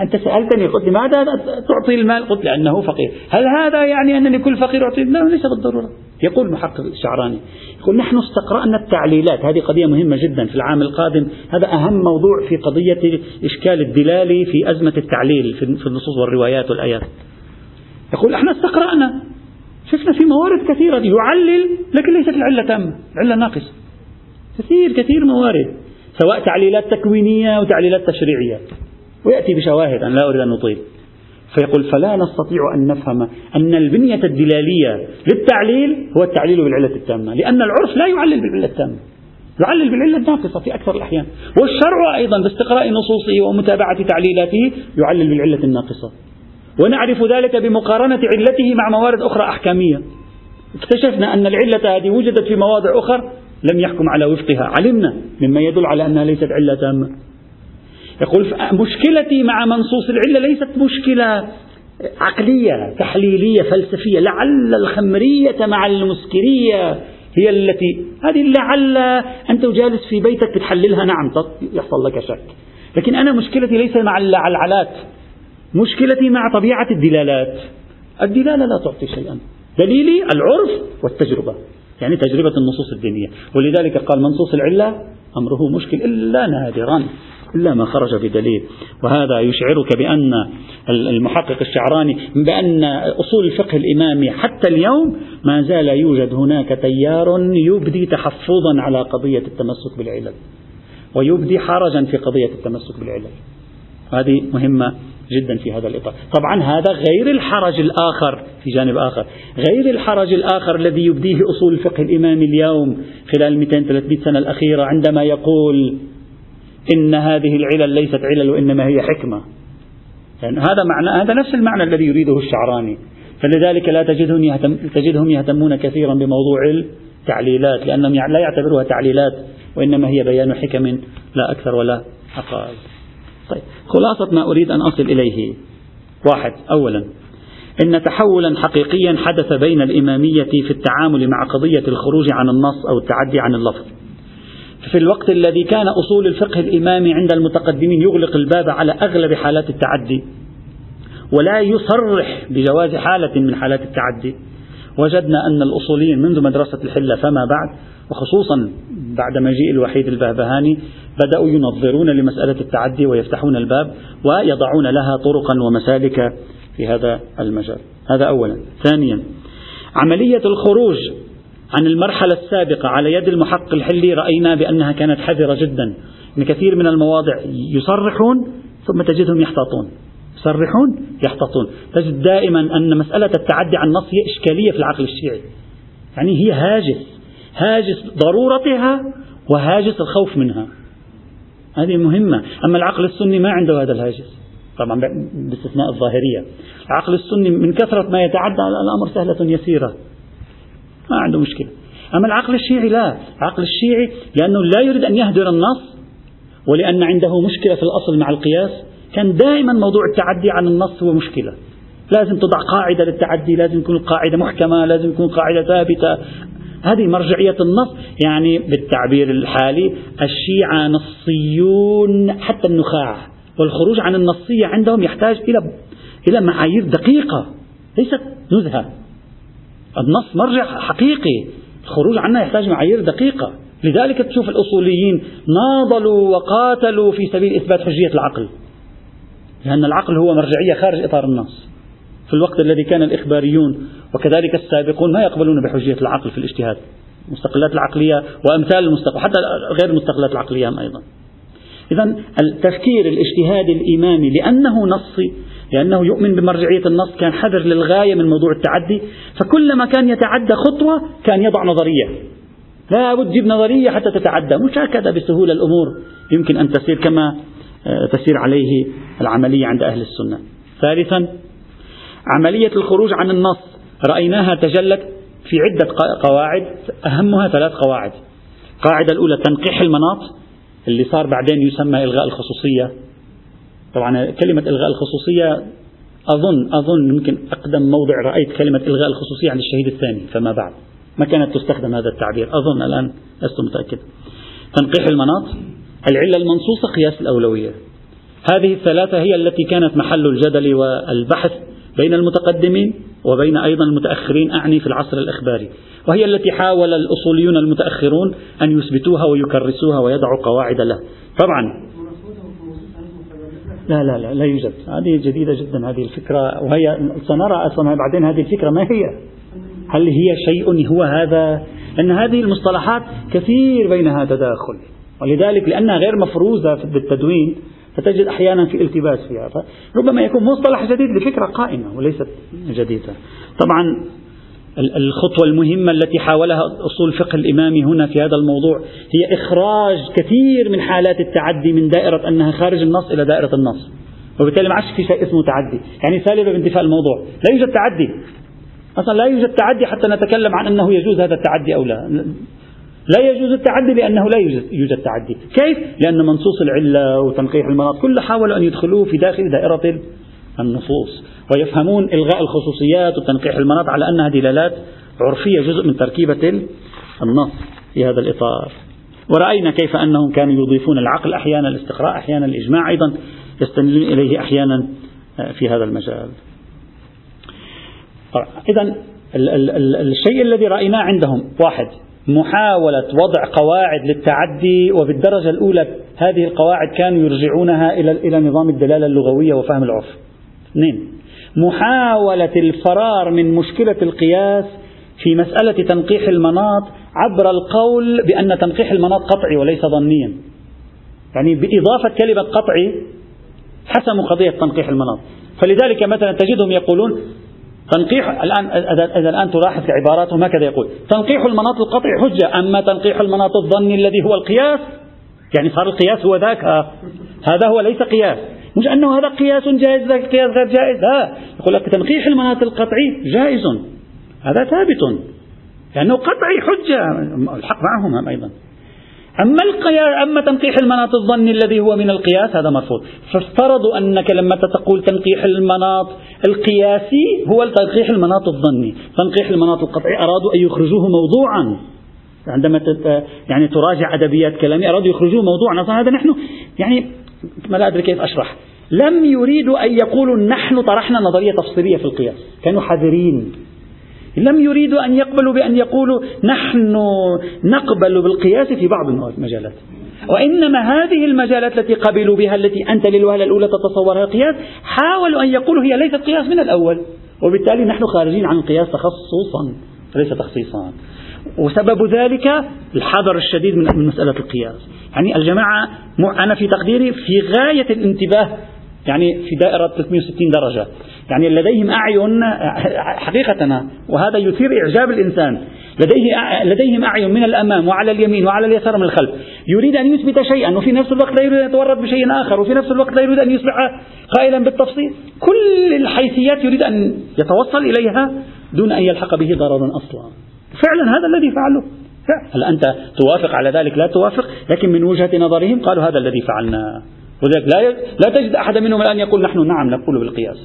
A: أنت سألتني قلت لماذا تعطي المال؟ قلت لأنه فقير. هل هذا يعني أنني كل فقير أعطيه؟ لا ليس بالضرورة. يقول محقق الشعراني يقول نحن استقرأنا التعليلات هذه قضية مهمة جدا في العام القادم. هذا أهم موضوع في قضية إشكال الدلالي في أزمة التعليل في النصوص والروايات والآيات. يقول إحنا استقرأنا. شفنا في موارد كثيرة يعلل لكن ليست العلة تامة العلة ناقصة. كثير كثير موارد سواء تعليلات تكوينية أو تعليلات تشريعية. ويأتي بشواهد أنا لا أريد أن أطيل. فيقول فلا نستطيع أن نفهم أن البنية الدلالية للتعليل هو التعليل بالعلة التامة لأن العرف لا يعلل بالعلة التامة. يعلل بالعلة الناقصة في أكثر الأحيان. والشرع أيضا باستقراء نصوصه ومتابعة تعليلاته يعلل بالعلة الناقصة. ونعرف ذلك بمقارنة علته مع موارد أخرى أحكامية. اكتشفنا أن العلة هذه وجدت في مواضع أخرى لم يحكم على وفقها. علمنا مما يدل على أنها ليست علة تامة. يقول مشكلتي مع منصوص العلة ليست مشكلة عقلية تحليلية فلسفية. لعل الخمرية مع المسكرية هي التي هذه لعل أنت جالس في بيتك بتحللها. نعم يحصل لك شك. لكن أنا مشكلتي ليس مع العلعلات مشكلتي مع طبيعة الدلالات. الدلالة لا تعطي شيئا. دليلي العرف والتجربة. يعني تجربة النصوص الدينية. ولذلك قال منصوص العلة أمره مشكل. إلا نادرا. إلا ما خرج بدليل وهذا يشعرك بأن المحقق الشعراني بأن أصول الفقه الإمامي حتى اليوم ما زال يوجد هناك تيار يبدي تحفظا على قضية التمسك بالعلل ويبدي حرجا في قضية التمسك بالعلل. هذه مهمة جدا في هذا الإطار. طبعا هذا غير الحرج الآخر في جانب آخر غير الحرج الآخر الذي يبديه أصول الفقه الإمامي اليوم خلال 200-300 سنة الأخيرة عندما يقول إن هذه العلل ليست علل وإنما هي حكمة. يعني هذا معنى هذا نفس المعنى الذي يريده الشعراني. فلذلك لا تجدهم يهتم تجدهم يهتمون كثيرا بموضوع التعليلات لأنهم لا يعتبروها تعليلات وإنما هي بيان حكم لا أكثر ولا أقل. طيب خلاصة ما أريد أن أصل إليه. واحد أولا إن تحولا حقيقيا حدث بين الإمامية في التعامل مع قضية الخروج عن النص أو التعدي عن اللفظ. في الوقت الذي كان أصول الفقه الإمامي عند المتقدمين يغلق الباب على أغلب حالات التعدي ولا يصرح بجواز حالة من حالات التعدي. وجدنا أن الأصوليين منذ مدرسة الحلة فما بعد وخصوصا بعد مجيء الوحيد البهبهاني بدأوا ينظرون لمسألة التعدي ويفتحون الباب ويضعون لها طرقا ومسالك في هذا المجال. هذا أولا. ثانيا عملية الخروج عن المرحلة السابقة على يد المحقق الحلي رأينا بأنها كانت حذرة جدا. إن كثير من المواضع يصرحون ثم تجدهم يحتاطون. يصرحون يحتاطون. تجد دائما أن مسألة التعدي عن النص هي إشكالية في العقل الشيعي. يعني هي هاجس. هاجس ضرورتها وهاجس الخوف منها. هذه مهمة. أما العقل السني ما عنده هذا الهاجس. طبعا باستثناء الظاهرية. العقل السني من كثرة ما يتعدى الأمر سهلة يسيرة. ما عنده مشكلة. أما العقل الشيعي لا. العقل الشيعي لأنه لا يريد أن يهدر النص ولأن عنده مشكلة في الأصل مع القياس. كان دائما موضوع التعدي عن النص هو مشكلة. لازم تضع قاعدة للتعدي لازم تكون القاعدة محكمة لازم تكون قاعدة ثابتة. هذه مرجعية النص يعني بالتعبير الحالي الشيعة نصيون حتى النخاع والخروج عن النصية عندهم يحتاج إلى إلى معايير دقيقة ليست نزهة. النص مرجع حقيقي. الخروج عنه يحتاج معايير دقيقة. لذلك تشوف الأصوليين ناضلوا وقاتلوا في سبيل إثبات حجية العقل. لأن العقل هو مرجعية خارج إطار النص. في الوقت الذي كان الإخباريون وكذلك السابقون ما يقبلون بحجية العقل في الاجتهاد. المستقلات العقلية وأمثال المستقل حتى غير المستقلات العقلية أيضا. إذا التفكير الاجتهادي الإمامي لأنه نصي لأنه يؤمن بمرجعية النص كان حذر للغاية من موضوع التعدي. فكلما كان يتعدى خطوة كان يضع نظرية. لا بد تجيب نظرية حتى تتعدى. مش هكذا بسهولة الأمور. يمكن أن تسير كما آه، تسير عليه العملية عند أهل السنة. ثالثا عملية الخروج عن النص. رأيناها تجلت في عدة قواعد. أهمها ثلاث قواعد. القاعدة الأولى تنقيح المناط اللي صار بعدين يسمى إلغاء الخصوصية. طبعا كلمة إلغاء الخصوصية أظن أظن يمكن أقدم موضع رأيت كلمة إلغاء الخصوصية عن الشهيد الثاني فما بعد. ما كانت تستخدم هذا التعبير. أظن الآن لست متأكد. تنقيح المناط. العلة المنصوصة قياس الأولوية. هذه الثلاثة هي التي كانت محل الجدل والبحث بين المتقدمين وبين أيضا المتأخرين أعني في العصر الإخباري. وهي التي حاول الأصوليون المتأخرون أن يثبتوها ويكرسوها ويضعوا قواعد لها طبعا لا لا لا لا يوجد. هذه جديدة جدا هذه الفكرة. وهي سنرى أصلا بعدين هذه الفكرة ما هي؟ هل هي شيء هو هذا؟ أن هذه المصطلحات كثير بينها تداخل. ولذلك لأنها غير مفروزة بالتدوين فتجد أحيانا في التباس فيها. فربما يكون مصطلح جديد لفكرة قائمة وليست جديدة. طبعا الخطوة المهمة التي حاولها أصول الفقه الإمامي هنا في هذا الموضوع هي إخراج كثير من حالات التعدي من دائرة أنها خارج النص إلى دائرة النص. وبالتالي ما عادش في شيء اسمه تعدي. يعني سالبة بانتفاء الموضوع. لا يوجد تعدي. أصلا لا يوجد تعدي حتى نتكلم عن أنه يجوز هذا التعدي أو لا. لا يجوز التعدي لأنه لا يوجد تعدي. كيف؟ لأن منصوص العلة وتنقيح المناط كله حاولوا أن يدخلوه في داخل دائرة النصوص ويفهمون إلغاء الخصوصيات وتنقيح المناط على أنها دلالات عرفية جزء من تركيبة النص في هذا الإطار ورأينا كيف أنهم كانوا يضيفون العقل أحيانا الاستقراء أحيانا الإجماع أيضا يستندون إليه أحيانا آه، في هذا المجال إذا الشيء الذي رأيناه عندهم واحد محاولة وضع قواعد للتعدي وبالدرجة الأولى هذه القواعد كانوا يرجعونها إلى إلى نظام الدلالة اللغوية وفهم العرف. اثنين محاولة الفرار من مشكلة القياس في مسألة تنقيح المناط عبر القول بأن تنقيح المناط قطعي وليس ظنيا. يعني بإضافة كلمة قطعي حسموا قضية تنقيح المناط. فلذلك مثلا تجدهم يقولون تنقيح الآن إذا الآن تلاحظ عباراتهم هكذا يقول تنقيح المناط القطعي حجة أما تنقيح المناط الظني الذي هو القياس يعني صار القياس هو ذاك هذا هو ليس قياس مش أنه هذا قياس جائز ذاك قياس غير جائز لا. يقول لك تنقيح المناط القطعي جائز. هذا ثابت. لأنه قطعي حجة. الحق معهم أيضا. أما القياس أما تنقيح المناط الظني الذي هو من القياس هذا مرفوض. فافترضوا أنك لما تقول تنقيح المناط القياسي هو تنقيح المناط الظني. تنقيح المناط القطعي أرادوا أن يخرجوه موضوعا. عندما يعني تراجع أدبيات كلامي أرادوا يخرجوه موضوعا. أصلا هذا نحن يعني ما لا أدري كيف أشرح. لم يريدوا أن يقولوا نحن طرحنا نظرية تفصيلية في القياس. كانوا حذرين. لم يريدوا أن يقبلوا بأن يقولوا نحن نقبل بالقياس في بعض المجالات. وإنما هذه المجالات التي قبلوا بها التي أنت للوهلة الأولى تتصورها قياس حاولوا أن يقولوا هي ليست قياس من الأول. وبالتالي نحن خارجين عن القياس تخصصا ليس تخصيصا. وسبب ذلك الحذر الشديد من مسألة القياس. يعني الجماعة أنا في تقديري في غاية الانتباه يعني في دائرة 360 درجة. يعني لديهم أعين حقيقة وهذا يثير إعجاب الإنسان. لديه لديهم أعين من الأمام وعلى اليمين وعلى اليسار من الخلف. يريد أن يثبت شيئا وفي نفس الوقت لا يريد أن يتورط بشيء آخر وفي نفس الوقت لا يريد أن يصبح قائلا بالتفصيل. كل الحيثيات يريد أن يتوصل إليها دون أن يلحق به ضرر أصلا. فعلا هذا الذي فعلوه. هل أنت توافق على ذلك؟ لا توافق لكن من وجهة نظرهم قالوا هذا الذي فعلناه ولذلك لا لا تجد أحد منهم الآن يقول نحن نعم نقول بالقياس.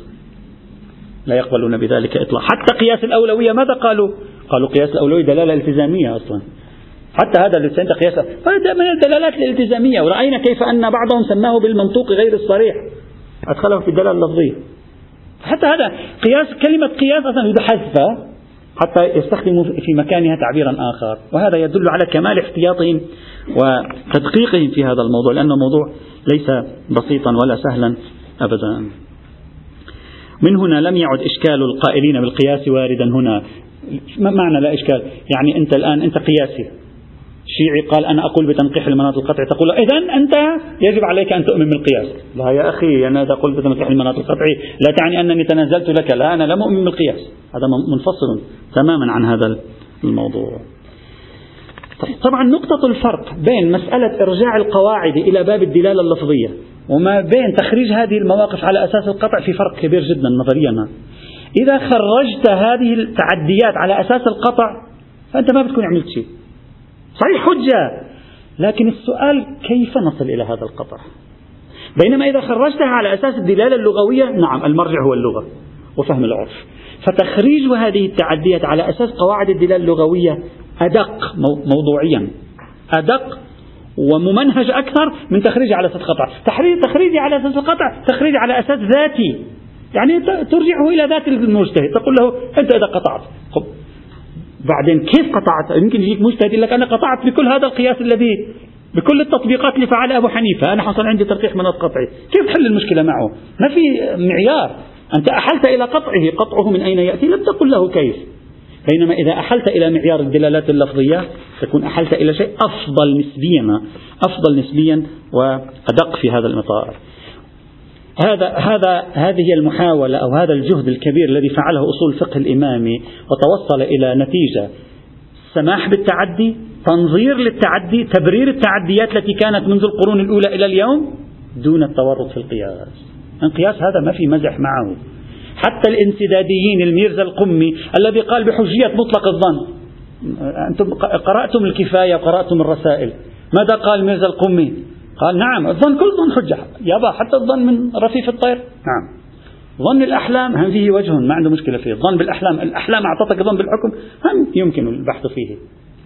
A: لا يقبلون بذلك إطلاقا. حتى قياس الأولوية ماذا قالوا؟ قالوا قياس الأولوية دلالة التزامية أصلا. حتى هذا اللي سنت قياسه هذا من الدلالات الالتزامية. ورأينا كيف أن بعضهم سماه بالمنطوق غير الصريح. أدخله في الدلالة اللفظية. حتى هذا قياس كلمة قياس أصلا حذفها حتى يستخدموا في مكانها تعبيرا آخر. وهذا يدل على كمال احتياطهم وتدقيقهم في هذا الموضوع لأن الموضوع ليس بسيطا ولا سهلا أبدا. من هنا لم يعد إشكال القائلين بالقياس واردا هنا. ما معنى لا إشكال؟ يعني أنت الآن أنت قياسي. شيعي قال أنا أقول بتنقيح المناط القطعي تقول إذا أنت يجب عليك أن تؤمن بالقياس. لا يا أخي أنا أقول بتنقيح المناط القطعي لا تعني أنني تنازلت لك لا أنا لم أؤمن بالقياس. هذا منفصل تماما عن هذا الموضوع. طيب طبعا نقطة الفرق بين مسألة إرجاع القواعد إلى باب الدلالة اللفظية وما بين تخريج هذه المواقف على أساس القطع في فرق كبير جدا نظريا. إذا خرجت هذه التعديات على أساس القطع فأنت ما بتكون عملت شيء. صحيح حجة. لكن السؤال كيف نصل إلى هذا القطع بينما إذا خرجتها على أساس الدلالة اللغوية نعم المرجع هو اللغة وفهم العرف. فتخريج هذه التعديات على أساس قواعد الدلالة اللغوية أدق موضوعيا. أدق وممنهج أكثر من تخريج على أساس قطع. تخريجي على أساس القطع تخريج على أساس ذاتي. يعني ترجعه إلى ذات المجتهد. تقول له أنت إذا قطعت. بعدين كيف قطعت؟ يمكن يجيك مجتهد يقول لك أنا قطعت بكل هذا القياس الذي بكل التطبيقات اللي فعلها أبو حنيفة. أنا حصل عندي ترقيح مناط قطعي كيف تحل المشكلة معه؟ ما في معيار. أنت أحلت إلى قطعه قطعه من أين يأتي؟ لم تقل له كيف. بينما إذا أحلت إلى معيار الدلالات اللفظية تكون أحلت إلى شيء أفضل نسبيا أفضل نسبيا وأدق في هذا المطار. هذا هذا هذه المحاولة أو هذا الجهد الكبير الذي فعله أصول الفقه الإمامي وتوصل إلى نتيجة سماح بالتعدي تنظير للتعدي تبرير التعديات التي كانت منذ القرون الأولى إلى اليوم دون التورط في القياس. القياس هذا ما في مزح معه. حتى الانسداديين الميرزا القمي الذي قال بحجية مطلق الظن أنتم قرأتم الكفاية وقرأتم الرسائل ماذا قال ميرزا القمي؟ قال نعم الظن كل ظن حجة. يابا حتى الظن من رفيف الطير. نعم. ظن الأحلام هم فيه وجه ما عنده مشكلة فيه. الظن بالأحلام الأحلام أعطتك ظن بالحكم هم يمكن البحث فيه.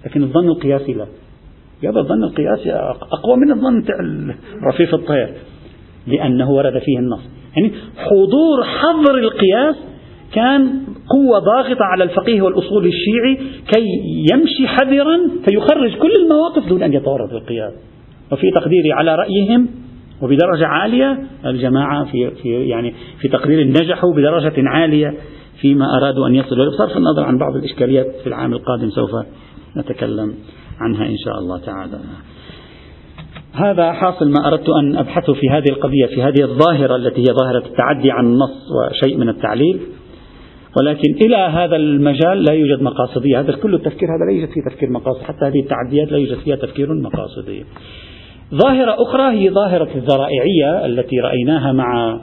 A: لكن الظن القياسي لا. يابا الظن القياسي أقوى من الظن رفيف الطير. لأنه ورد فيه النص. يعني حضور حظر القياس كان قوة ضاغطة على الفقيه والأصول الشيعي كي يمشي حذرا فيخرج كل المواقف دون أن يتورط بالقياس وفي تقديري على رأيهم وبدرجة عالية الجماعة في, في يعني في تقدير نجحوا بدرجة عالية فيما أرادوا أن يصلوا بصرف النظر عن بعض الإشكاليات في العام القادم سوف نتكلم عنها إن شاء الله تعالى. هذا حاصل ما أردت أن أبحثه في هذه القضية في هذه الظاهرة التي هي ظاهرة التعدي عن النص وشيء من التعليل. ولكن إلى هذا المجال لا يوجد مقاصدية. هذا كل التفكير هذا لا يوجد فيه تفكير مقاصد. حتى هذه التعديات لا يوجد فيها تفكير مقاصدي. ظاهرة أخرى هي ظاهرة الذرائعية التي رأيناها مع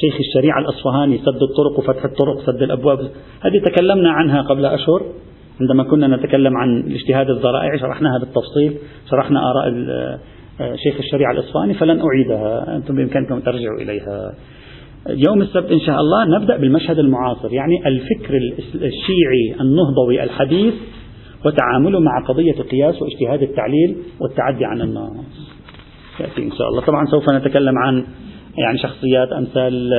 A: شيخ الشريعة الأصفهاني سد الطرق وفتح الطرق سد الأبواب. هذه تكلمنا عنها قبل أشهر. عندما كنا نتكلم عن الاجتهاد الذرائعي شرحناها بالتفصيل شرحنا آراء شيخ الشريعة الإصفهاني فلن أعيدها. أنتم بإمكانكم ترجعوا إليها. يوم السبت إن شاء الله نبدأ بالمشهد المعاصر يعني الفكر الشيعي النهضوي الحديث وتعامله مع قضية القياس واجتهاد التعليل والتعدي عن النص يأتي إن شاء الله. طبعا سوف نتكلم عن يعني شخصيات أمثال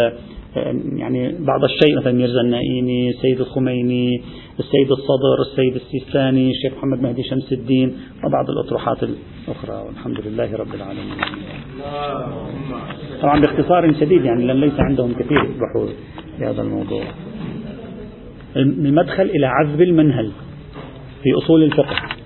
A: يعني بعض الشيء مثلا ميرزا النائيني السيد الخميني السيد الصدر السيد السيستاني الشيخ محمد مهدي شمس الدين وبعض الأطروحات الأخرى. والحمد لله رب العالمين. طبعا باختصار شديد يعني لأن ليس عندهم كثير بحوث في هذا الموضوع. المدخل إلى عذب المنهل. في أصول الفقه.